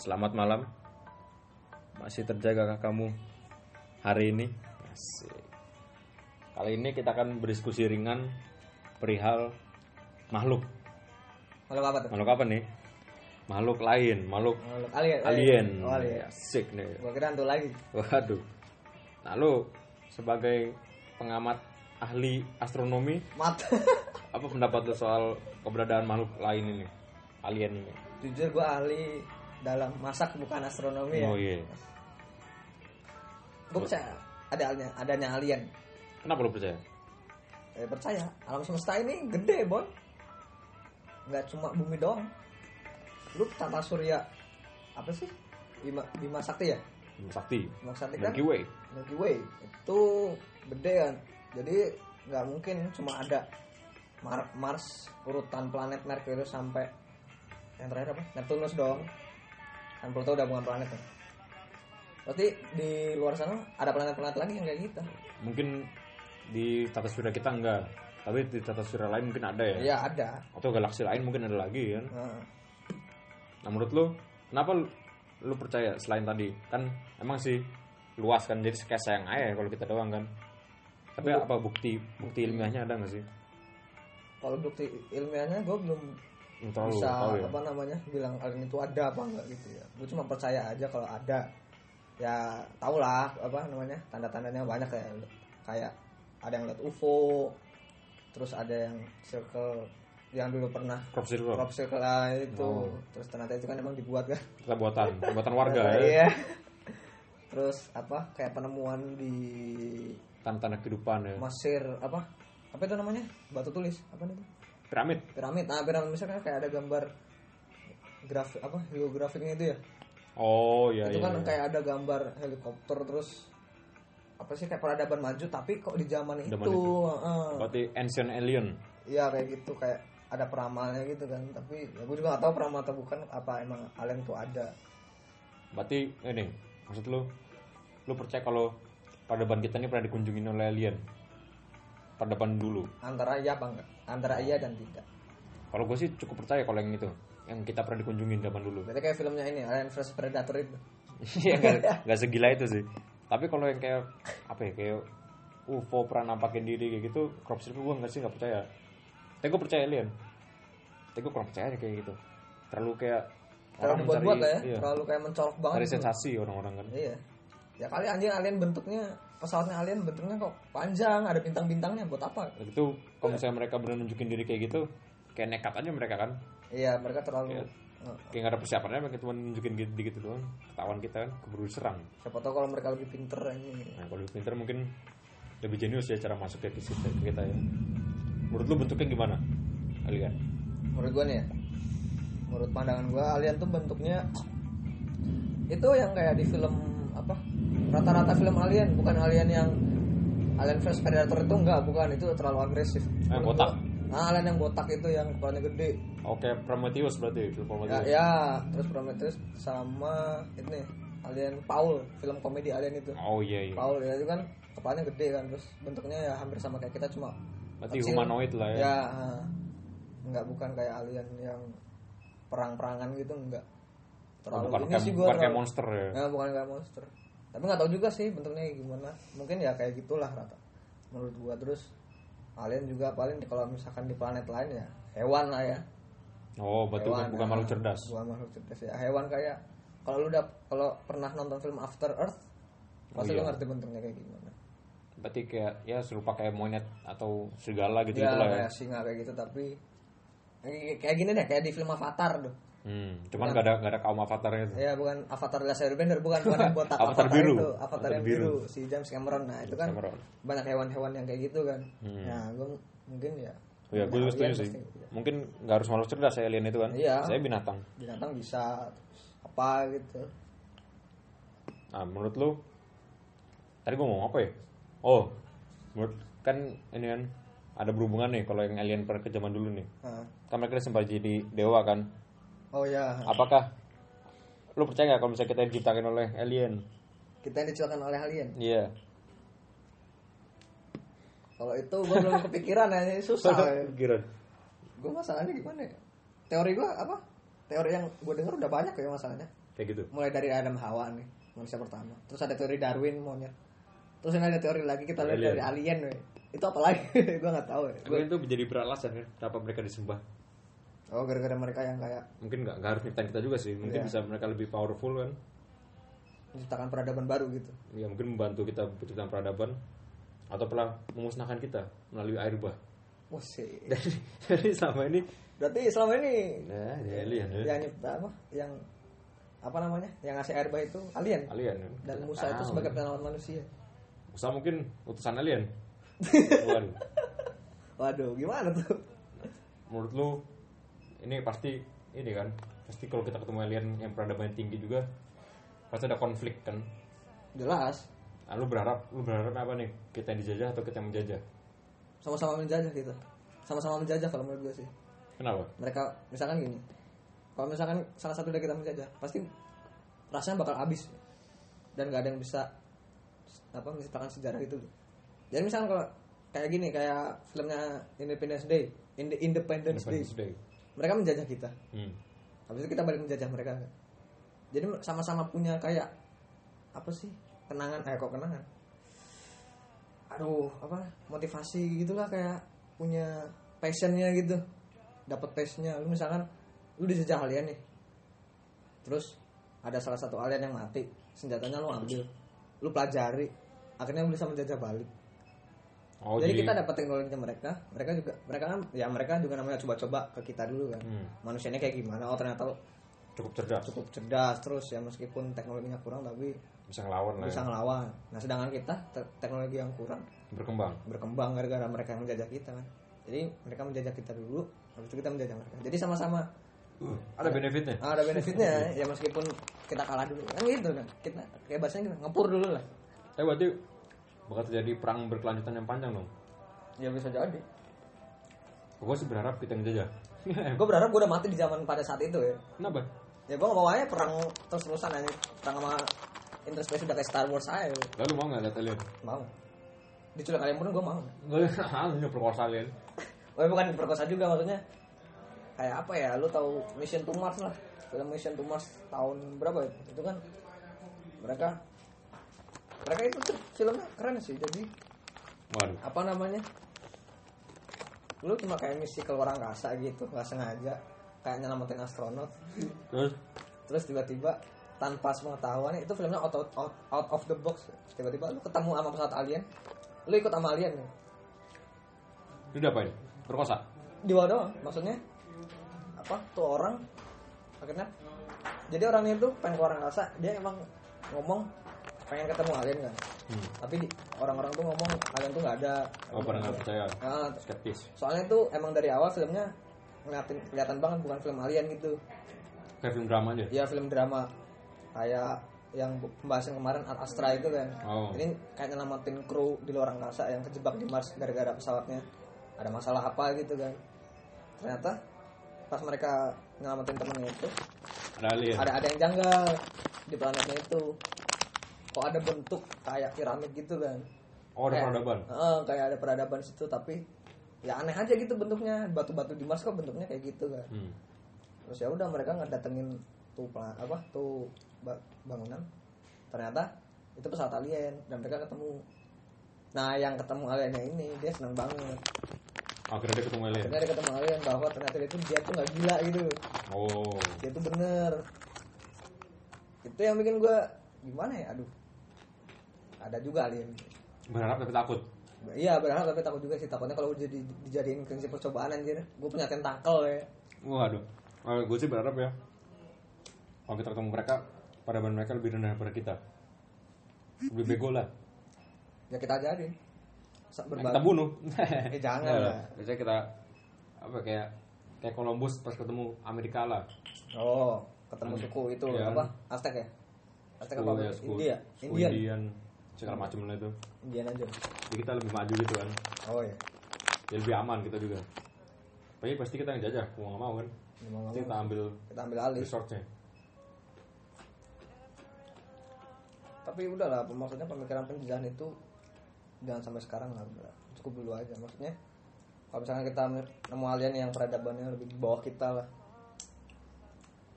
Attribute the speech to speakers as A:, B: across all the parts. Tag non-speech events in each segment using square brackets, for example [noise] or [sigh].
A: Selamat malam. Masih terjagakah kamu hari ini? Asik. Kali ini kita akan berdiskusi ringan perihal makhluk.
B: Makhluk apa tuh?
A: Makhluk apa nih? Makhluk lain, makhluk
B: Makhluk alien.
A: alien.
B: Oh, alien.
A: Asik nih.
B: Gua kira hantu lagi.
A: Waduh. Nah, lu sebagai pengamat ahli astronomi,
B: Mat.
A: apa pendapat lu soal keberadaan makhluk lain ini? Alien ini.
B: Jujur gua ahli dalam masak bukan astronomi ya.
A: Oh iya.
B: Gua percaya ada adanya alien.
A: Kenapa lu percaya?
B: Eh, percaya alam semesta ini gede, Bon. Nggak cuma bumi doang. Lu tata surya apa sih? Bima, Bima Sakti ya?
A: Bima Sakti.
B: Bima Sakti kan?
A: Milky Way.
B: Milky Way itu gede kan jadi nggak mungkin cuma ada Mar- Mars urutan planet Merkurius sampai yang terakhir apa Neptunus dong kan Pluto udah bukan planet kan berarti di luar sana ada planet-planet lagi yang kayak gitu
A: Mungkin di tata surya kita enggak, tapi di tata surya lain mungkin ada ya.
B: iya ada
A: Atau galaksi lain mungkin ada lagi kan.
B: Nah,
A: Nah, menurut lu kenapa lu, lu percaya selain tadi? Kan emang sih luas kan jadi kayak sayang aja kalau kita doang kan. Tapi apa bukti bukti ilmiahnya ada nggak sih?
B: kalau bukti ilmiahnya gue Belum
A: terlalu
B: bisa
A: ya.
B: apa namanya bilang alien itu ada apa enggak gitu ya gue cuma percaya aja kalau ada ya tau lah apa namanya tanda-tandanya banyak kayak kayak ada yang lihat UFO terus ada yang circle yang dulu pernah
A: Crop circle.
B: crop circle ah, itu
A: Oh.
B: terus ternyata itu kan emang dibuat kan
A: Kita buatan, buatan warga [laughs] ya.
B: iya terus apa kayak penemuan di
A: Tanda-tanda kehidupan ya.
B: Mesir apa apa itu namanya batu tulis apa itu
A: Piramid.
B: piramid nah piramid misalnya kayak ada gambar grafik apa geografiknya itu ya
A: Oh iya
B: itu
A: iya.
B: kan
A: iya.
B: kayak ada gambar helikopter terus apa sih kayak peradaban maju tapi kok di zaman itu,
A: Zaman itu.
B: heeh.
A: Berarti ancient alien.
B: iya kayak gitu kayak ada peramalnya gitu kan tapi ya gue juga gak tahu peramal atau bukan apa emang alien itu ada
A: Berarti ini maksud lu lu percaya kalau peradaban kita ini pernah dikunjungi oleh alien? Peradaban dulu.
B: antara iya apa enggak antara iya dan tidak
A: Kalau gue sih cukup percaya kalau yang itu, yang kita pernah dikunjungi zaman dulu.
B: berarti kayak filmnya ini Alien vs Predator itu
A: Iya nggak [laughs] nggak segila itu sih. Tapi kalau yang kayak apa ya kayak UFO pernah nampakin diri kayak gitu, crop circle gue nggak sih nggak percaya. Tapi gue percaya alien. Tapi gue kurang percaya aja kayak gitu. Terlalu kayak
B: terlalu buat-buat lah ya
A: iya,
B: terlalu kayak mencolok banget
A: cari
B: gitu.
A: sensasi orang-orang kan.
B: Iya. Ya kali anjing alien bentuknya pesawatnya alien bentuknya kok panjang, ada bintang-bintangnya buat apa?
A: Itu kalau misalnya mereka benar nunjukin diri kayak gitu, kayak nekat aja mereka kan.
B: Iya, mereka terlalu eh,
A: Kayak nggak ada persiapannya, mereka cuma nunjukin gitu, gitu doang. Ketahuan kita kan keburu serang.
B: siapa tahu kalau mereka lebih pinter ini.
A: Nah, kalau lebih pintar mungkin lebih jenius ya cara masuk ke ke kita ya. Menurut lu bentuknya gimana? Alien.
B: Menurut gua nih ya. Menurut pandangan gua alien tuh bentuknya itu yang kayak di film apa? Rata-rata film alien, bukan alien yang Alien vs Predator itu enggak, bukan itu terlalu agresif.
A: Eh,
B: Menurut
A: botak.
B: Nah, alien yang botak itu yang kepalanya gede.
A: Oke, Prometheus berarti film
B: Ya,
A: Prometheus.
B: ya, terus Prometheus sama ini Alien Paul, film komedi Alien itu.
A: Oh iya iya.
B: Paul ya itu kan kepalanya gede kan, terus bentuknya ya hampir sama kayak kita cuma
A: Berarti
B: kecil.
A: humanoid lah ya.
B: Ya, ah. enggak bukan kayak alien yang perang-perangan gitu enggak.
A: Oh,
B: Terlalu
A: bukan
B: ini
A: kayak,
B: sih
A: bukan
B: gua
A: kayak
B: terlalu-
A: monster ya.
B: Ya, bukan kayak monster. Tapi nggak tahu juga sih bentuknya gimana. Mungkin ya kayak gitulah rata. Menurut gua terus alien juga paling kalau misalkan di planet lain ya hewan lah ya.
A: Oh, bukan,
B: Hewan,
A: bukan
B: ah.
A: makhluk cerdas.
B: Bukan makhluk cerdas ya. Hewan kayak kalau lu udah kalau pernah nonton film After Earth pasti
A: Oh,
B: lu
A: iya.
B: ngerti bentuknya kayak gimana.
A: Berarti kayak ya serupa kayak monyet atau serigala gitu
B: ya,
A: gitu lah ya.
B: kayak singa kayak gitu tapi kayak kayak gini deh kayak di film Avatar tuh.
A: Hmm, cuman gak ada gak ada kaum avatarnya itu.
B: Ya bukan Avatar Last Airbender bukan bukan [laughs] yang botak
A: Avatar biru.
B: itu, Avatar,
A: Avatar
B: yang
A: biru.
B: biru. si James Cameron. Nah, itu kan
A: Cameron.
B: banyak hewan-hewan yang kayak gitu kan.
A: Hmm.
B: Nah, gue mungkin ya
A: Oh ya, gue setuju sih.
B: pasti, ya.
A: Mungkin nggak harus makhluk cerdas ya alien itu kan.
B: Iya.
A: Saya binatang.
B: binatang bisa apa gitu.
A: Nah, menurut lu tadi gue ngomong apa ya? Oh, menurut kan ini kan ada berhubungan nih kalau yang alien pada ke zaman dulu nih.
B: Nah,
A: Kan mereka sempat jadi dewa kan.
B: Oh ya,
A: Apakah lu percaya nggak kalau misalnya kita diciptakan oleh alien?
B: kita yang diciptakan oleh alien.
A: Iya.
B: Kalau itu gue belum [laughs] kepikiran ya, ini susah. ya. Gue masalahnya gimana ya? Teori gue apa? Teori yang gue denger udah banyak ya masalahnya.
A: kayak gitu
B: mulai dari Adam Hawa nih manusia pertama terus ada teori Darwin monyet terus ini ada teori lagi kita lihat dari alien weh. itu apa lagi [laughs] gue nggak tahu ya
A: Mungkin itu menjadi beralasan kan kenapa mereka disembah
B: oh gara-gara mereka yang kayak
A: mungkin nggak nggak harus nyiptain kita juga sih mungkin
B: Iya.
A: bisa mereka lebih powerful kan
B: menciptakan peradaban baru gitu
A: ya mungkin membantu kita penciptaan peradaban atau pernah memusnahkan kita melalui air bah
B: Wah sih. [laughs]
A: jadi, jadi sama ini
B: Berarti selama ini
A: nah dia alien ya
B: yang nyipta apa? Yang apa namanya? Yang ngasih air bah itu alien.
A: alien kan?
B: Dan Musa itu
A: tahu.
B: sebagai penelawan manusia.
A: Musa mungkin utusan alien [laughs] Waduh.
B: Waduh, gimana tuh?
A: menurut lu ini pasti ini kan pasti kalau kita ketemu alien yang peradabannya tinggi juga pasti ada konflik kan
B: Jelas.
A: nah, lu berharap lu berharap apa nih kita yang dijajah atau kita yang menjajah
B: Sama-sama menjajah kita. Sama-sama menjajah kalau menurut gue sih.
A: kenapa
B: Mereka misalkan gini. Kalau misalkan salah satu dari kita menjajah, pasti rasanya bakal habis. Dan gak ada yang bisa apa menciptakan sejarah itu. Jadi misalkan kalau kayak gini kayak filmnya Independence Day, Inde- Independence,
A: Independence
B: Day.
A: Day
B: Mereka menjajah kita.
A: hmm.
B: Habis itu kita balik menjajah mereka. Jadi sama-sama punya kayak apa sih? Kenangan, eh kok kenangan? Aduh, apa? Motivasi gitulah kayak punya passionnya gitu. Dapat taste-nya. Lu misalkan lu dijajah alien nih. Terus ada salah satu alien yang mati, senjatanya lu ambil. Lu pelajari, akhirnya lu bisa menjajah balik.
A: Oh
B: jadi, kita dapat teknologinya mereka, mereka juga mereka kan ya mereka juga namanya coba-coba ke kita dulu kan.
A: Hmm.
B: Manusianya kayak gimana? Oh ternyata
A: cukup cerdas
B: cukup cerdas terus ya meskipun teknologinya kurang tapi
A: bisa ngelawan lah
B: bisa
A: ya.
B: ngelawan. Nah sedangkan kita te- teknologi yang kurang
A: berkembang
B: berkembang gara-gara mereka yang menjajah kita kan. Jadi mereka menjajah kita dulu, habis itu kita menjajah mereka. Jadi sama-sama
A: ada benefitnya
B: ah, ada benefitnya ya meskipun kita kalah dulu kan gitu kan. Kita kayak bahasanya gitu, ngepur dulu lah.
A: tapi berarti bakal terjadi perang berkelanjutan yang panjang dong
B: Ya bisa jadi.
A: gue sih berharap kita yang jajah [laughs]
B: Gue berharap gue udah mati di zaman pada saat itu ya.
A: kenapa
B: Ya gue gak mau aja perang terus-terusan aja perang sama interspace udah kayak Star Wars aja.
A: lalu mau nggak lihat alien
B: Mau. Diculik kalian pun gue mau.
A: gue hanya perkosa alien [laughs]
B: Oh bukan diperkosa juga maksudnya kayak apa ya lu tahu Mission to Mars lah film Mission to Mars tahun berapa ya? itu kan mereka mereka itu tuh filmnya keren sih jadi
A: waduh.
B: apa namanya? Lu cuma kayak misi keluar angkasa gitu nggak sengaja kayak nyelamatin astronot.
A: Terus?
B: Terus tiba-tiba tanpa pengetahuan itu filmnya out, out, out, out of the box. Tiba-tiba lu ketemu sama pesawat alien. Lu ikut sama alien nih.
A: Lu diapain? Perkosa?
B: Di bawah doang maksudnya apa tuh orang akhirnya. Jadi orangnya itu pengen keluar angkasa dia emang ngomong pengen ketemu alien kan.
A: Hmm.
B: tapi orang-orang tuh ngomong alien tuh nggak ada.
A: Oh pada nggak percaya.
B: Nah,
A: skeptis.
B: Soalnya tuh emang dari awal filmnya ngeliatin kelihatan banget bukan film alien gitu.
A: Kayak film drama aja?
B: Ya film drama. Kayak yang pembahasan kemarin Ad Astra itu kan.
A: Oh.
B: ini kayak nyelamatin kru di luar angkasa yang kejebak di Mars gara-gara pesawatnya. Ada masalah apa gitu kan. Ternyata pas mereka nyelamatin temennya itu
A: ada alien.
B: ada ada yang janggal di planetnya itu kok ada bentuk kayak piramid gitu kan
A: oh ada
B: Kayak-
A: peradaban?
B: Heeh, kayak ada peradaban situ tapi ya aneh aja gitu bentuknya. Batu-batu di Mars kok bentuknya kayak gitu kan
A: hmm.
B: terus ya udah mereka ngedatengin tuh pla- apa tuh ba- bangunan. Ternyata itu pesawat alien dan mereka ketemu. Nah yang ketemu aliennya ini dia senang banget.
A: Akhirnya dia ketemu alien?
B: Akhirnya dia ketemu alien bahwa ternyata dia tuh dia tuh nggak gila gitu.
A: Oh.
B: Dia tuh bener. Itu yang bikin gue gimana ya? Aduh ada juga alien
A: berharap tapi takut?
B: Iya berharap tapi takut juga sih. Takutnya kalau jadi dijadiin prinsip percobaan anjir. Gue punya tentakel ya.
A: Waduh. Oh, gue sih berharap ya. Kalau kita ketemu mereka peradaban mereka lebih rendah daripada kita. Lebih bego lah.
B: Ya kita ajarin. Sa-
A: Nah,
B: berbagi.
A: kita bunuh. [laughs]
B: Eh, jangan
A: Nggak
B: lah.
A: biasanya kita apa kayak kayak Columbus pas ketemu Amerika lah.
B: Oh, ketemu suku itu
A: Iya.
B: apa? Aztec ya? Aztec apa?
A: Ya, suku,
B: India,
A: suku
B: Indian.
A: Indian segala macam lah itu
B: Indian aja.
A: jadi kita lebih maju gitu kan
B: Oh ya.
A: ya lebih aman kita juga tapi pasti kita yang jajah mau nggak mau kan
B: Ya, mau
A: pasti kita ambil
B: Kita ambil alih.
A: resortnya
B: Tapi udahlah, maksudnya pemikiran penjajahan itu jangan sampai sekarang lah. udah. Cukup dulu aja. Maksudnya kalau misalnya kita nemu alien yang peradabannya lebih di bawah kita lah.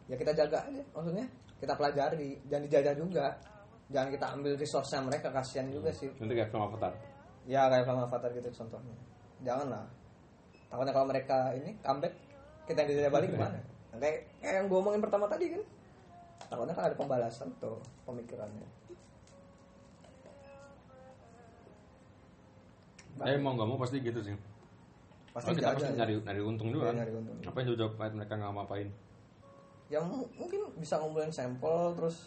B: ya kita jaga aja maksudnya kita pelajari jangan dijajah juga jangan kita ambil resource mereka kasihan juga sih
A: Nanti kayak film Avatar.
B: ya kayak film Avatar gitu contohnya jangan lah takutnya kalau mereka ini comeback kita yang dijajah balik gimana kayak kayak yang gue omongin pertama tadi kan takutnya kan ada pembalasan tuh pemikirannya
A: Eh mau nggak mau pasti gitu sih.
B: pasti
A: kita pasti
B: ya.
A: nyari nyari untung juga
B: Iya,
A: kan.
B: nyari untung.
A: Apa yang jauh mereka nggak ngapain?
B: ya mu- mungkin bisa ngumpulin sampel terus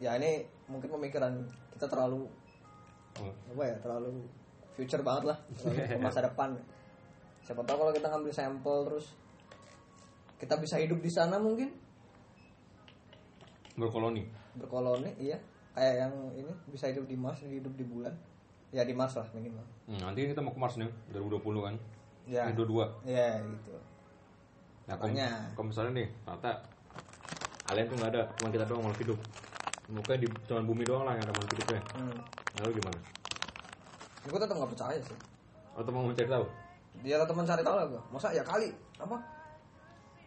B: ya ini mungkin pemikiran kita terlalu
A: Oh,
B: apa ya terlalu future banget lah terlalu [laughs] masa depan siapa tahu kalau kita ngambil sampel terus kita bisa hidup di sana mungkin
A: berkoloni.
B: berkoloni iya kayak yang ini bisa hidup di Mars hidup di bulan ya di Mars lah minimal
A: Hmm, nanti kita mau ke Mars nih 2020 kan.
B: ya
A: Ini 22.
B: ya gitu
A: Nah, kalau
B: Makanya.
A: kalau misalnya nih, ternyata alien tuh nggak ada, cuma kita doang makhluk hidup. Mungkin di cuma bumi doang lah yang ada makhluk hidupnya.
B: hmm.
A: Lalu gimana?
B: gue tetap nggak percaya sih
A: Atau mau mencari tahu?
B: dia tetap mencari tahu lah gue masa ya kali apa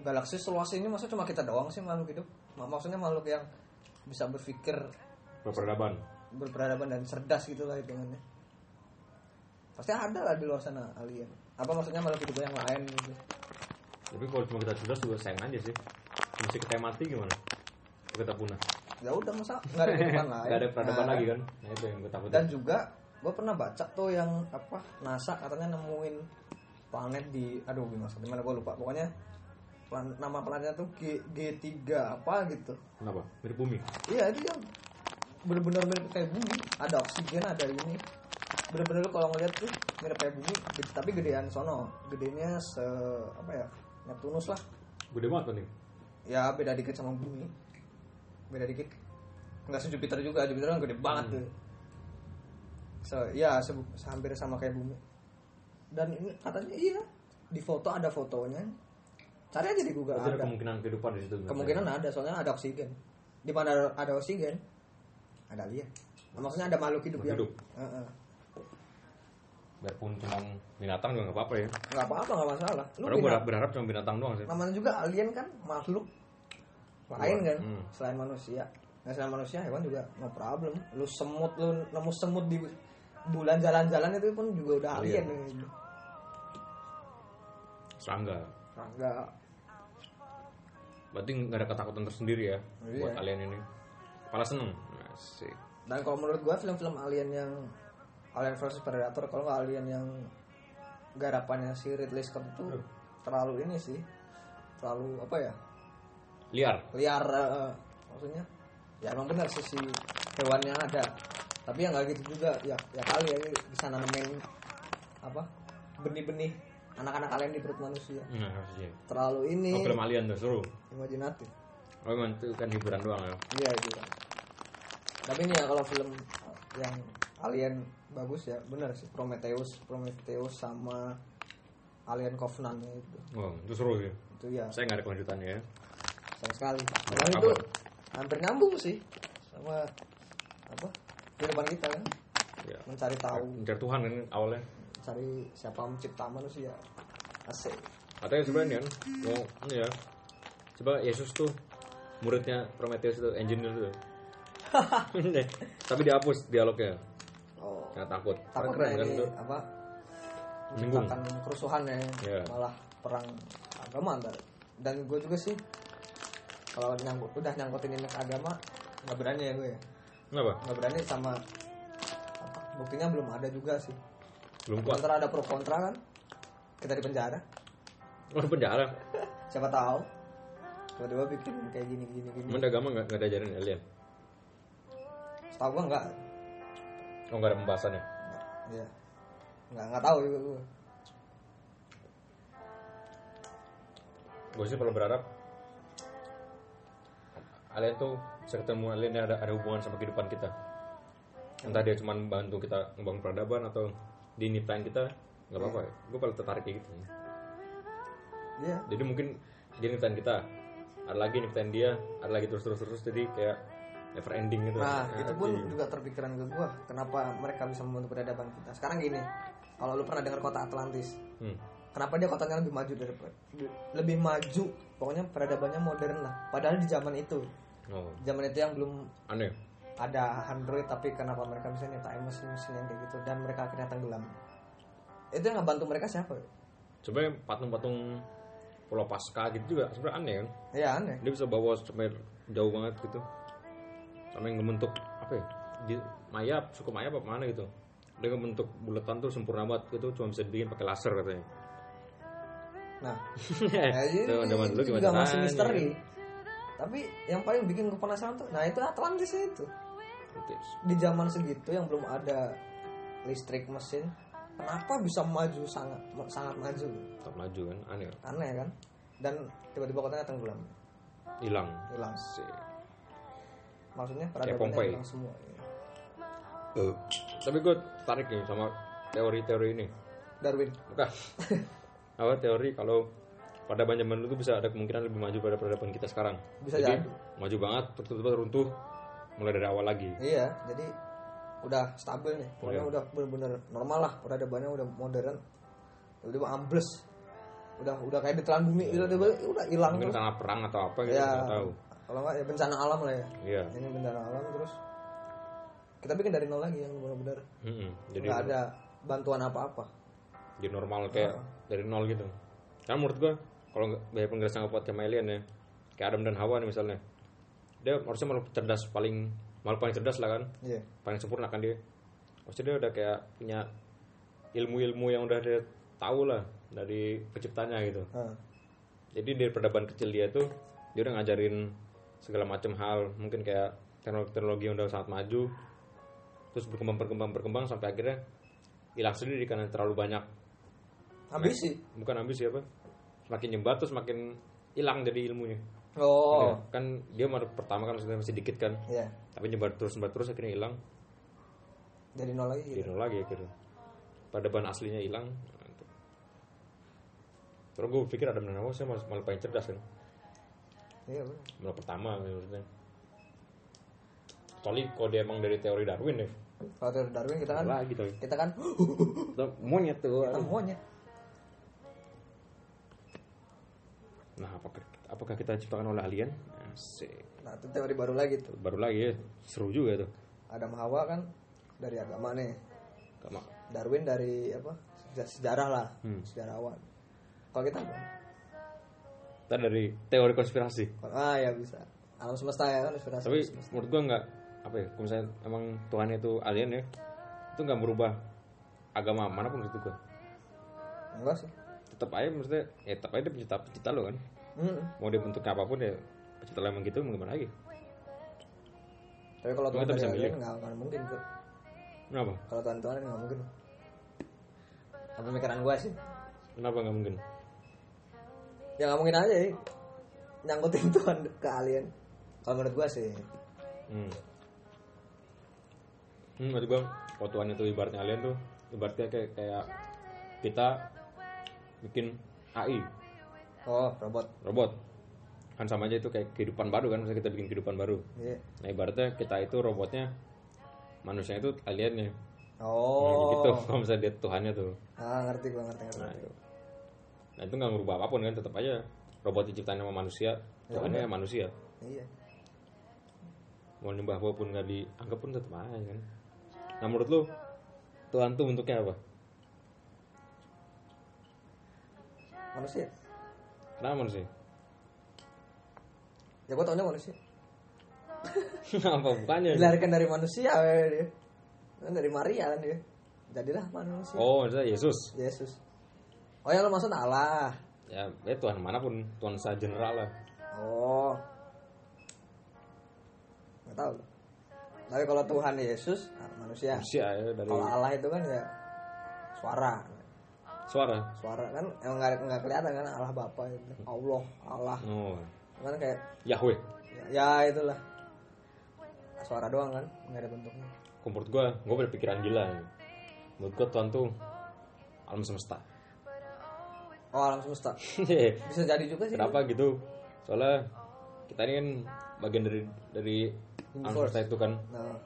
B: galaksi seluas ini masa cuma kita doang sih makhluk hidup Mak- maksudnya makhluk yang bisa berpikir
A: Berperadaban.
B: berperadaban dan cerdas gitu lah hitungannya pasti ada lah di luar sana alien apa maksudnya makhluk hidup yang lain gitu
A: Tapi kalau cuma kita cerdas juga sayang aja sih. Mesti kita mati gimana? Kita punah.
B: Ya udah masa [laughs] nggak ada kehidupan lain
A: Gak ada peradaban
B: Nah,
A: lagi kan? Nah itu yang gue takutin.
B: dan juga gue pernah baca tuh yang apa NASA katanya nemuin planet di aduh gimana gimana gue lupa pokoknya plan- nama planetnya tuh G, G3 apa gitu
A: Kenapa? Mirip bumi.
B: Iya itu yang bener-bener mirip kayak bumi. Ada oksigen, ada ini. Bener-bener lu kalau ngeliat tuh mirip kayak bumi, gede- tapi gedean sono. Gedenya se apa ya? Neptunus lah.
A: Gede banget tuh nih.
B: Ya beda dikit sama bumi. Beda dikit. Enggak se Jupiter juga, Jupiter kan gede banget tuh. So, ya se hampir sama kayak bumi. Dan ini katanya iya di foto ada fotonya. Cari aja di Google
A: Berarti ada
B: ada.
A: kemungkinan kehidupan di situ.
B: Kemungkinan ada, soalnya ada oksigen. Di mana ada, ada oksigen, ada lihat. maksudnya ada makhluk hidup yang
A: Hidup.
B: Heeh.
A: Biarpun cuma binatang juga nggak apa-apa ya.
B: nggak apa-apa nggak masalah. Lu binat-
A: berharap cuma binatang doang sih.
B: namanya juga alien kan makhluk lain kan
A: Hmm.
B: selain manusia. Nah selain manusia hewan juga no problem. Lu semut lu nemu semut di bulan jalan-jalan itu pun juga udah alien.
A: Alien.
B: gitu.
A: Serangga.
B: Enggak.
A: Berarti nggak ada ketakutan tersendiri ya
B: Iya.
A: buat alien ini. Kepala seneng. Asik.
B: Dan kalau menurut gua film-film alien yang Alien versus Predator kalau nggak alien yang garapannya si Ridley Scott itu terlalu ini sih terlalu apa ya
A: Liar.
B: liar eh, maksudnya ya emang benar sih si hewannya ada tapi ya nggak gitu juga ya ya kali ya bisa nanemin apa benih-benih anak-anak alien di perut manusia
A: Nah,
B: terlalu ini
A: Oh, film alien tuh seru.
B: imajinatif
A: Oh, emang itu kan hiburan doang ya.
B: iya itu kan. tapi ini ya kalau film yang alien bagus ya benar sih Prometheus Prometheus sama Alien Covenant itu
A: Oh, itu seru sih.
B: itu ya
A: Saya nggak ada kelanjutannya ya.
B: Sama sekali? Memang itu hampir nyambung sih sama apa kehidupan kita kan
A: Ya.
B: mencari tahu
A: Mencari Tuhan kan awalnya.
B: cari siapa mencipta manusia asik
A: Katanya sebenarnya kan mau ini ya. Coba Yesus tuh muridnya Prometheus itu engineer tuh. [laughs] [laughs] Tapi dihapus dialognya.
B: oh
A: Karena takut.
B: takut
A: keren kan
B: ini apa menciptakan kerusuhan ya
A: Iya.
B: malah perang agama ntar dan gue juga sih kalau nyangkut udah nyangkutin ini ke agama nggak berani ya gue ya
A: Kenapa?
B: nggak berani sama apa, buktinya belum ada juga sih
A: Belum kuat.
B: kontra ada pro kontra kan kita di penjara
A: Oh, di penjara. [laughs]
B: siapa tahu tiba-tiba bikin kayak gini gini gini
A: Emang agama nggak nggak diajarin alien?
B: setahu gue nggak
A: Oh, nggak ada pembahasannya.
B: ya nggak nggak tahu juga gue
A: Gue sih kalau berharap alien tuh bisa ketemu alien yang ada, ada hubungan sama kehidupan kita. Entah dia cuma bantu kita ngebangun peradaban atau di nyiptain kita, nggak apa-apa. ya. Gue paling tertarik kayak gitu.
B: iya
A: Jadi mungkin dia nyiptain kita, ada lagi nyiptain dia, ada lagi terus terus terus jadi kayak never ending gitu.
B: nah itu pun
A: iya.
B: juga terpikiran ke gue kenapa mereka bisa membantu peradaban kita sekarang gini kalau lu pernah dengar kota Atlantis
A: Hmm.
B: kenapa dia kotanya lebih maju dari lebih maju pokoknya peradabannya modern lah padahal di zaman itu
A: oh.
B: Zaman itu yang belum
A: aneh.
B: ada Android tapi kenapa mereka bisa nyiptain mesin-mesin yang kayak gitu dan mereka akhirnya tenggelam. Itu yang ngebantu mereka siapa?
A: Sebenarnya patung-patung Pulau Pasca gitu juga sebenarnya aneh kan?
B: Ya aneh.
A: Dia bisa bawa sampai jauh banget gitu. Sama yang ngebentuk apa ya di Maya suku Maya apa mana gitu. Dia ngebentuk bulatan tuh sempurna banget gitu cuma bisa dibikin pakai laser katanya.
B: Nah. [laughs] Ya, ini,
A: Tuh, zaman dulu
B: itu
A: gimana
B: juga masih misteri tapi yang paling bikin gue penasaran tuh nah itu Atlantis itu. Di zaman segitu yang belum ada listrik mesin kenapa bisa maju sangat sangat maju?
A: Tak maju kan aneh.
B: Aneh kan? Dan tiba-tiba kotanya tenggelam.
A: Hilang.
B: Hilang.
A: Sih
B: maksudnya
A: Pompeii.
B: hilang semua ya.
A: tapi gue tarik nih sama teori-teori ini.
B: Darwin.
A: Bukan. [laughs] Apa teori kalau pada zaman dulu bisa ada kemungkinan lebih maju pada peradaban kita sekarang.
B: Bisa
A: jadi
B: jadi.
A: maju banget terus tiba-tiba runtuh mulai dari awal lagi.
B: Iya jadi udah stabil nih. Pokoknya
A: Iya.
B: udah bener-bener normal lah peradabannya udah modern. Tiba-tiba ambles. Udah udah kayak ditelan bumi
A: Iya.
B: tiba-tiba udah hilang
A: mungkin
B: terus.
A: karena perang atau apa gitu
B: ya
A: nggak tahu.
B: Kalau nggak ya bencana alam lah ya.
A: Iya.
B: Ini bencana alam terus. Kita bikin dari nol lagi yang benar-benar
A: Mm-mm. jadi
B: nggak ada bantuan apa-apa.
A: Jadi normal kayak dari nol gitu. Kan menurut gua kalau banyak penggerasan kuat sama alien ya kayak Adam dan Hawa nih misalnya. Dia harusnya malu cerdas paling malu paling cerdas lah kan.
B: Iya.
A: Paling sempurna kan dia. Maksudnya dia udah kayak punya ilmu-ilmu yang udah dia tahu lah dari penciptanya gitu.
B: Nah,
A: jadi dari peradaban kecil dia tuh dia udah ngajarin segala macam hal. Mungkin kayak teknologi-teknologi yang udah sangat maju terus berkembang berkembang berkembang sampai akhirnya hilang sendiri karena terlalu banyak.
B: Ambisi?
A: Bukan ambisi apa semakin nyebar terus semakin hilang jadi ilmunya.
B: Oh.
A: Gitu. kan dia baru pertama kan maksudnya masih dikit kan.
B: Iya.
A: Tapi nyebar terus nyebar terus akhirnya hilang.
B: Dari nol lagi
A: jadi
B: gitu.
A: nol lagi akhirnya. Peradaban aslinya hilang. Terus gue pikir ada Hawa saya malah, malah paling cerdas kan.
B: Iya bener.
A: malah pertama maksudnya. Kecuali kalau dia emang dari teori Darwin ya
B: kalau dari Darwin kita kan
A: lagi
B: kita kan
A: monyet tuh
B: kita monyet
A: nah apakah apakah kita diciptakan oleh alien? Asik.
B: nah itu teori baru lagi tuh.
A: Baru lagi ya. Seru juga tuh.
B: Adam Hawa kan dari agama nih.
A: Gak mak-
B: Darwin dari apa? Seja- sejarah lah
A: Hmm.
B: sejarawan. Kalau kita apa?
A: kita dari teori konspirasi.
B: Ah ya bisa. Alam semesta ya kan inspirasi
A: tapi
B: semesta.
A: menurut gua nggak apa ya kalau misalnya emang Tuhan itu alien ya itu nggak merubah agama mana pun menurut gua.
B: Enggak sih
A: tetap aja maksudnya ya tetap aja dia pencipta pencipta lo kan.
B: Hmm.
A: mau dia bentuknya apa pun ya pencipta lo emang gitu mau gimana lagi?
B: Tapi kalau Tuhan
A: bisa milih.
B: nggak nggak mungkin tuh
A: kenapa?
B: Kalau Tuhan Tuhan nggak mungkin. Apa pemikiran gue sih?
A: Kenapa nggak mungkin?
B: Ya nggak mungkin aja ya nyangkutin [laughs] Tuhan ke alien. Kalau menurut gue sih.
A: Hmm. Hmm, maksud gua kalau Tuhan itu ibaratnya alien tuh ibaratnya kayak kayak kita bikin AI
B: oh robot.
A: Robot. Kan sama aja itu kayak kehidupan baru kan misalnya kita bikin kehidupan baru.
B: Iya.
A: Nah ibaratnya kita itu robotnya manusia itu aliennya nah,
B: oh.
A: Gitu [laughs] kalau misalnya dia Tuhannya tuh.
B: Ah ngerti gue ngerti ngerti.
A: Nah itu. Nah itu nggak merubah apa pun kan tetap aja robot diciptain sama manusia
B: Ya
A: Tuhannya manusia.
B: Iya.
A: Mau nyembah apa pun nggak dianggap pun tetap aja kan. Nah menurut lu Tuhan tuh bentuknya apa
B: manusia?
A: Kenapa manusia?
B: Ya gue taunya manusia. [laughs]
A: Apa bukannya?
B: Dilarikan dari manusia dia. Kan dari Maria kan dia. Jadilah manusia.
A: Oh maksudnya Yesus.
B: Yesus. Oh yang lo maksud Allah.
A: Ya ya Tuhan mana pun. Tuhan secara general lah.
B: Oh. Nggak tahu. Tapi kalau Tuhan Yesus nah, manusia.
A: Manusia ya dari
B: kalau Allah itu kan ya suara
A: suara?
B: Suara kan emang nggak nggak kelihatan kan Allah Bapa itu. Allah Allah.
A: Oh.
B: Kan kayak
A: Yahweh?
B: Ya, ya itulah. Suara doang kan nggak ada bentuknya.
A: Menurut gue gue berpikiran gila menurut gue Tuhan tuh alam semesta.
B: Oh alam semesta. [laughs] Bisa jadi juga sih.
A: Kenapa gitu? Soalnya kita ini kan bagian dari dari alam semesta itu kan.
B: Nah.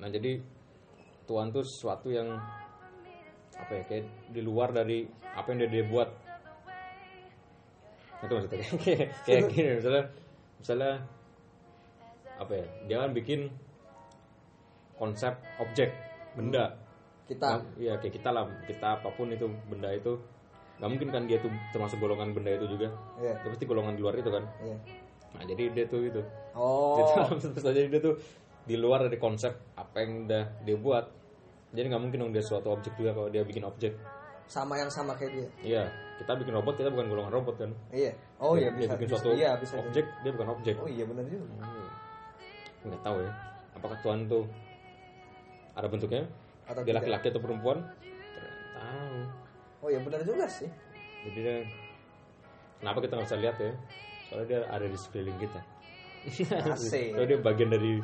A: Nah jadi Tuhan tuh sesuatu yang apa ya kayak di luar dari apa yang dia, dia buat. Itu maksudnya. [laughs] Kayak, kayak gini misalnya misalnya apa ya dia kan bikin konsep objek benda.
B: Kita.
A: Nah, iya kayak kita lah kita apa pun itu benda itu. Nggak mungkin kan dia tuh termasuk golongan benda itu juga.
B: Iya.
A: itu pasti golongan di luar itu kan.
B: Iya.
A: Nah jadi dia tuh itu.
B: Oh.
A: Gitu. Terus jadi dia tuh di luar dari konsep apa yang udah dia buat jadi nggak mungkin dong dia suatu objek juga kalau dia bikin objek.
B: Sama yang sama kayak dia?
A: Iya kita bikin robot kita bukan golongan robot kan?
B: Iya. Oh iya
A: dia
B: bisa,
A: bikin
B: bisa.
A: suatu
B: iya bisa
A: objek dia bukan objek.
B: Oh iya benar juga.
A: Hmm. nggak tahu ya apakah Tuhan tuh ada bentuknya?
B: Atau
A: dia laki-laki atau perempuan? Tahu.
B: Oh iya benar juga sih.
A: Jadi dia kenapa kita nggak bisa lihat ya? Soalnya dia ada di sekeliling kita.
B: Asik.
A: soalnya dia bagian dari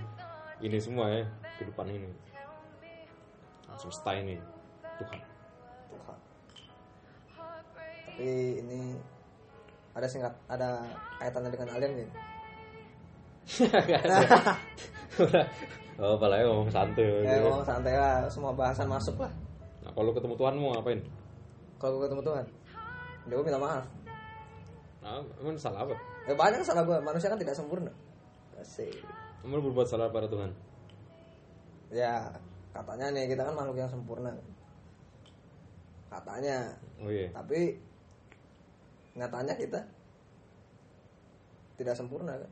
A: ini semua ya kehidupan ini semesta ini. Tuhan.
B: Tuhan. Tapi ini ada singkat ada kaitannya dengan alien gitu
A: oh apalagi ngomong santai.
B: Ya
A: gitu.
B: ngomong santai lah. Semua bahasan masuk lah.
A: Nah kalau ketemu Tuhan mau ngapain?
B: Kalau gue ketemu Tuhan dia gue minta maaf.
A: Nah, emang salah apa?
B: Ya banyak salah gue manusia kan tidak sempurna. Asik.
A: emang lu berbuat salah pada Tuhan?
B: Ya katanya nih kita kan makhluk yang sempurna. Katanya.
A: Oh iya.
B: Tapi nyatanya kita tidak sempurna kan?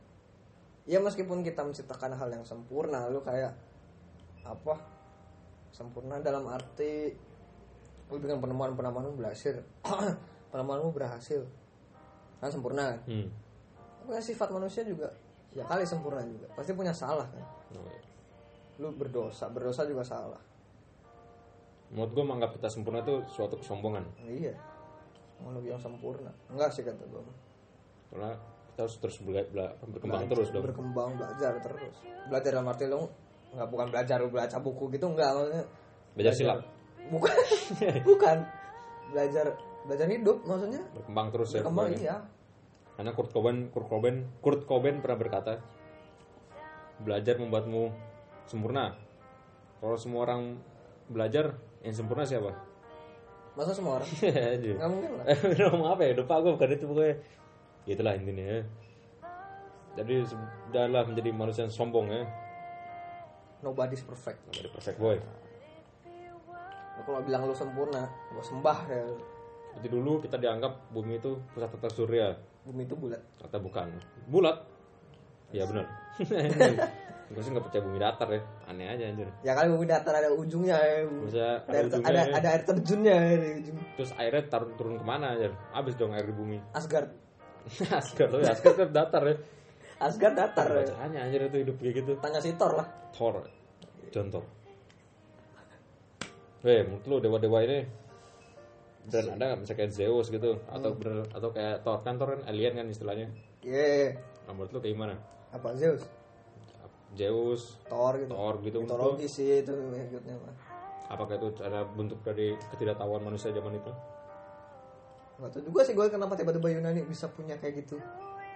B: Ya meskipun kita menciptakan hal yang sempurna lu kayak apa? Sempurna dalam arti lu bikin penemuan penemuanmu berhasil. [clears throat] Penemuanmu berhasil. Kan sempurna kan?
A: Hmm.
B: tapi sifat manusia juga ya kali sempurna juga. Pasti punya salah kan?
A: Oh, iya.
B: Lu berdosa berdosa juga salah.
A: Menurut gue menganggap kita sempurna itu suatu kesombongan.
B: Iya. Makhluk yang sempurna? Enggak sih kata gue
A: karena kita harus terus bela- bela- berkembang terus dong.
B: berkembang belajar terus. Belajar dalam arti lu nggak bukan belajar lu baca buku gitu enggak maksudnya.
A: Belajar silat
B: bukan. [laughs] Bukan. Belajar belajar hidup maksudnya.
A: Berkembang terus ya
B: berkembang iya.
A: Karena Kurt Cobain Kurt Cobain Kurt Cobain pernah berkata belajar membuatmu sempurna. Kalau semua orang belajar yang sempurna siapa?
B: Masa semua orang?
A: Aja. [laughs]
B: nggak mungkin lah. [laughs]
A: Ngomong apa ya lupa gue bukan itu pokoknya. Itulah intinya. Ya. jadi sudahlah menjadi manusia yang sombong ya.
B: Nobody's perfect.
A: Ada perfect boy.
B: Lu kalau bilang lu sempurna gua sembah ya.
A: Jadi dulu kita dianggap bumi itu pusat tata surya,
B: bumi itu bulat.
A: Ternyata bukan. Bulat. Iya benar. [laughs] Gue sih nggak percaya bumi datar ya, aneh aja anjir.
B: ya kali bumi datar ada ujungnya ya
A: Bisa
B: ada,
A: ada
B: air-
A: ujungnya
B: ada,
A: ya.
B: ada air terjunnya ya di ujung
A: Terus airnya turun turun ke mana aja? Abis dong air di bumi. [laughs]
B: Asgard
A: Asgard loh, Asgard kan datar ya.
B: Asgard datar ya.
A: Bacanya anjir itu hidup kayak gitu.
B: tanya si Thor lah
A: Thor, John Thor. Weh, menurut lu dewa-dewa ini dan ada nggak misalnya kayak Zeus gitu atau bener atau kayak Thor kan Thor kan alien kan istilahnya.
B: Iya
A: Nah, menurut lu kayak gimana?
B: apa Zeus
A: Zeus,
B: Thor gitu
A: Thor gitu
B: mitologi sih itu maksudnya mah
A: Apakah itu cara bentuk dari ketidaktahuan manusia zaman itu?
B: nggak tahu juga sih gue kenapa tiba-tiba Yunani bisa punya kayak gitu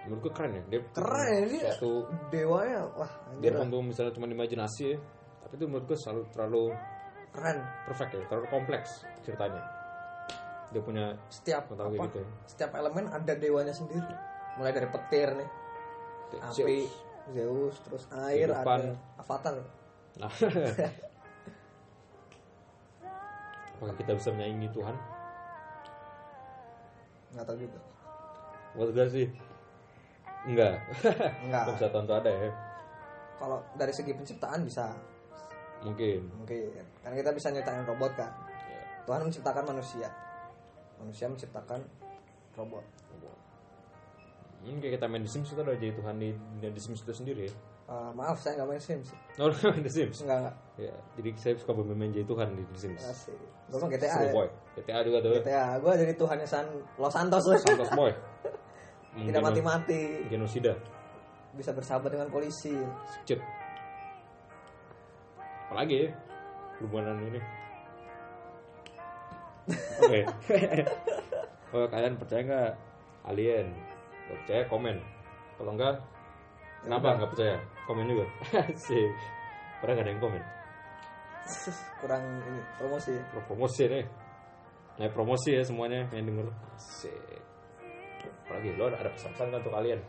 A: Menurut gue keren ya. Dia
B: keren ya dia
A: Suatu
B: dewanya wah
A: dia untuk misalnya cuma imajinasi ya. Tapi itu menurut gue selalu terlalu
B: keren
A: perfect ya, terlalu kompleks ceritanya. Dia punya
B: setiap apa
A: gitu ya.
B: setiap elemen ada dewanya sendiri mulai dari petir nih api Zeus terus air ada Avatar
A: Nah. [laughs] Apakah kita bisa menyaingi Tuhan?
B: nggak tahu juga
A: Menurut gue sih enggak.
B: Enggak. [laughs]
A: Bisa tentu ada ya?
B: kalau dari segi penciptaan bisa
A: Mungkin.
B: mungkin kan kita bisa nyiptain robot kan
A: Ya.
B: Tuhan menciptakan manusia manusia menciptakan robot
A: Mungkin kayak kita main The Sims kita udah jadi Tuhan di, di Sims itu sendiri ya.
B: Eh, maaf saya nggak main Sims
A: Oh, [laughs] lu main The Sims?
B: enggak enggak
A: Ya, jadi saya suka bermain jadi Tuhan di The Sims.
B: Asik. gue mah GTA
A: Seru
B: ya.
A: boy. GTA juga tuh.
B: GTA gue jadi Tuhannya San Los Santos loh.
A: Santos boy. [laughs]
B: tidak mati-mati
A: Genosida.
B: bisa bersahabat dengan polisi
A: Cip. Apalagi ya? Hubungan ini. [laughs] Oke. oh, kalian percaya nggak alien? Kalau percaya komen. Kalau enggak, kenapa nggak percaya? Komen juga. [laughs] Sih. Padahal nggak ada yang komen. [laughs]
B: kurang ini promosi
A: Pro- Promosi nih. Nah, promosi ya semuanya yang denger. Sik. Apalagi lo ada pesan-pesan kan untuk kalian.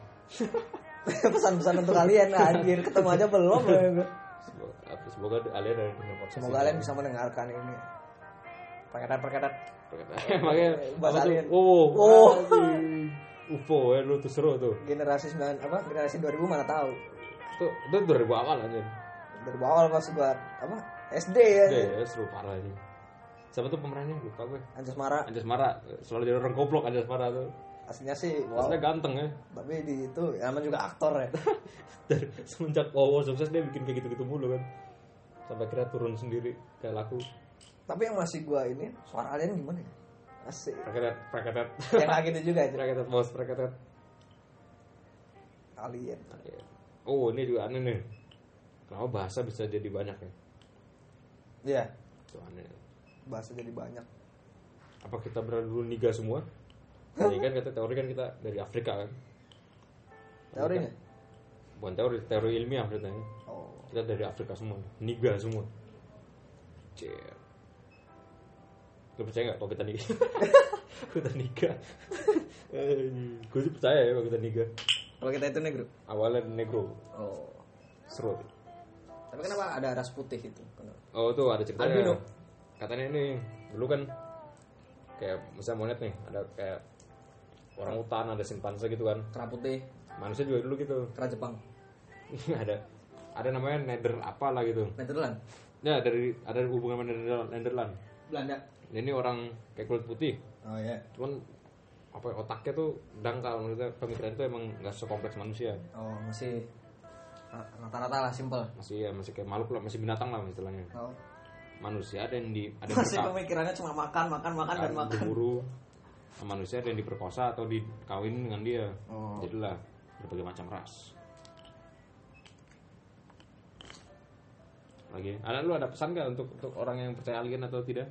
A: [laughs]
B: Pesan-pesan untuk kalian anjir ketemu aja belum ya.
A: Semoga, semoga kalian ada
B: Semoga kalian bisa mendengarkan ini. Perketat-perketat.
A: Makanya
B: Bahasa
A: apa tuh?
B: alien.
A: Oh,
B: Oh.
A: UFO ya lu tuh seru tuh.
B: Generasi 9 apa? Generasi 2000 mana tahu.
A: Itu itu 2000 awal aja.
B: Dari awal pas gua apa? SD ya.
A: Deh, ya, seru parah ini. Siapa tuh pemerannya? Lupa gue.
B: Anjas Mara.
A: Anjas Mara selalu jadi orang goblok Anjas Mara tuh.
B: Aslinya sih wow.
A: Aslinya ganteng ya.
B: Tapi di itu ya namanya juga aktor ya. [laughs]
A: Dari semenjak wow sukses dia bikin kayak gitu-gitu mulu kan. Sampai kira turun sendiri kayak laku.
B: Tapi yang masih gua ini suara alien gimana ya? Asik.
A: Praketet, praketet.
B: yang kayak gitu juga aja.
A: Praketet bos, praketet.
B: Alien.
A: Oh, ini juga aneh nih. Kenapa bahasa bisa jadi banyak ya?
B: Iya.
A: Itu aneh.
B: Bahasa jadi banyak.
A: Apa kita berada dulu niga semua? [laughs] Ini kan kata teori kan kita dari Afrika kan.
B: Teorinya?
A: Bukan teori, teori ilmiah ceritanya.
B: Oh.
A: Kita dari Afrika semua, niga semua. Cie. Lu percaya nggak kalau kita niga? [laughs] kita niga. [laughs] Gue sih percaya ya kalau kita niga.
B: Kalau kita itu negro.
A: Awalnya negro,
B: Oh.
A: seru.
B: Tapi kenapa ada ras putih itu?
A: Oh tuh ada ceritanya.
B: Albino.
A: Katanya ini dulu kan kayak misalnya monyet nih, ada kayak orang hutan, ada simpanse gitu kan.
B: Kera putih,
A: Manusia juga dulu gitu.
B: kera Jepang. [laughs]
A: ada ada namanya nether apa lah gitu.
B: Netherland.
A: Ya dari ada hubungan sama Netherland. Netherland.
B: Belanda.
A: Ini orang kayak kulit putih,
B: Oh iya.
A: cuman apa ya, otaknya tuh dangkal maksudnya pemikiran itu emang nggak sekompleks manusia
B: Oh, masih ra- rata-rata lah simple.
A: masih ya masih kayak makhluk lah masih binatang lah istilahnya
B: Oh.
A: manusia ada yang di ada yang
B: Masih pemikirannya cuma makan, makan, makan dan makan.
A: berburu manusia ada yang diperkosa atau dikawin dengan dia
B: Oh.
A: jadilah berbagai macam ras lagi ada lu ada pesan gak untuk untuk orang yang percaya alien atau tidak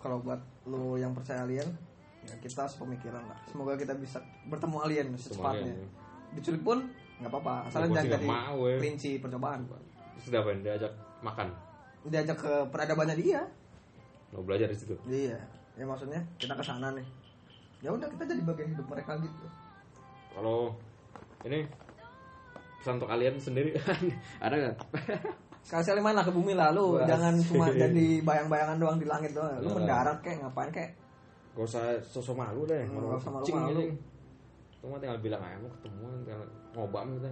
B: Kalau buat lu yang percaya alien, ya kita sepemikiran lah. Semoga kita bisa bertemu alien secepatnya. Diculik pun nggak apa-apa, asal
A: Ya, gua
B: jangan jadi
A: mau, ya.
B: kelinci percobaan.
A: terus udah apa diajak makan
B: Diajak ke peradabannya dia.
A: mau belajar di situ
B: Iya, ya maksudnya kita ke sana nih. Ya udah kita jadi bagian hidup mereka gitu.
A: kalau ini pesan untuk kalian sendiri [laughs] ada nggak
B: Sekali-sekali mana ke bumi lah lu,
A: Wah,
B: jangan cuma jadi bayang-bayangan doang di langit doang. Lu
A: Iya.
B: mendarat kayak ngapain kayak
A: gak usah sosok malu deh
B: Hmm, nggak usah malu-malu.
A: aja cuma tinggal bilang aja mau ketemuan tinggal ngobam gitu.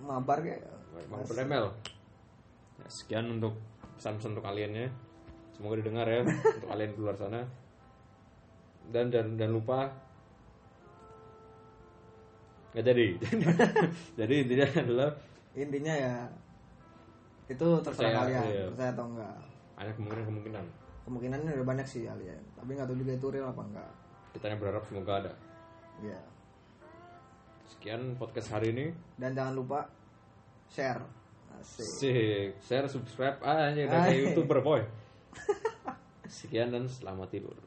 B: Mabar kayak
A: mau beremel ya, sekian untuk pesan-pesan untuk kaliannya semoga didengar ya [laughs] untuk kalian di luar sana. Dan dan dan lupa nggak jadi. [laughs] Jadi intinya adalah
B: intinya ya itu terserah
A: Percaya,
B: kalian
A: iya.
B: percaya atau enggak.
A: Ada kemungkinan kemungkinan
B: kemungkinannya udah banyak sih alien tapi nggak tahu juga itu real apa enggak.
A: Kita hanya berharap semoga ada.
B: Ya
A: sekian podcast hari ini.
B: Dan jangan lupa share. Asik.
A: Sik, share, subscribe, ah, ini udah
B: Ah,
A: kayak
B: iya.
A: youtuber boy. [laughs] Sekian dan selamat tidur.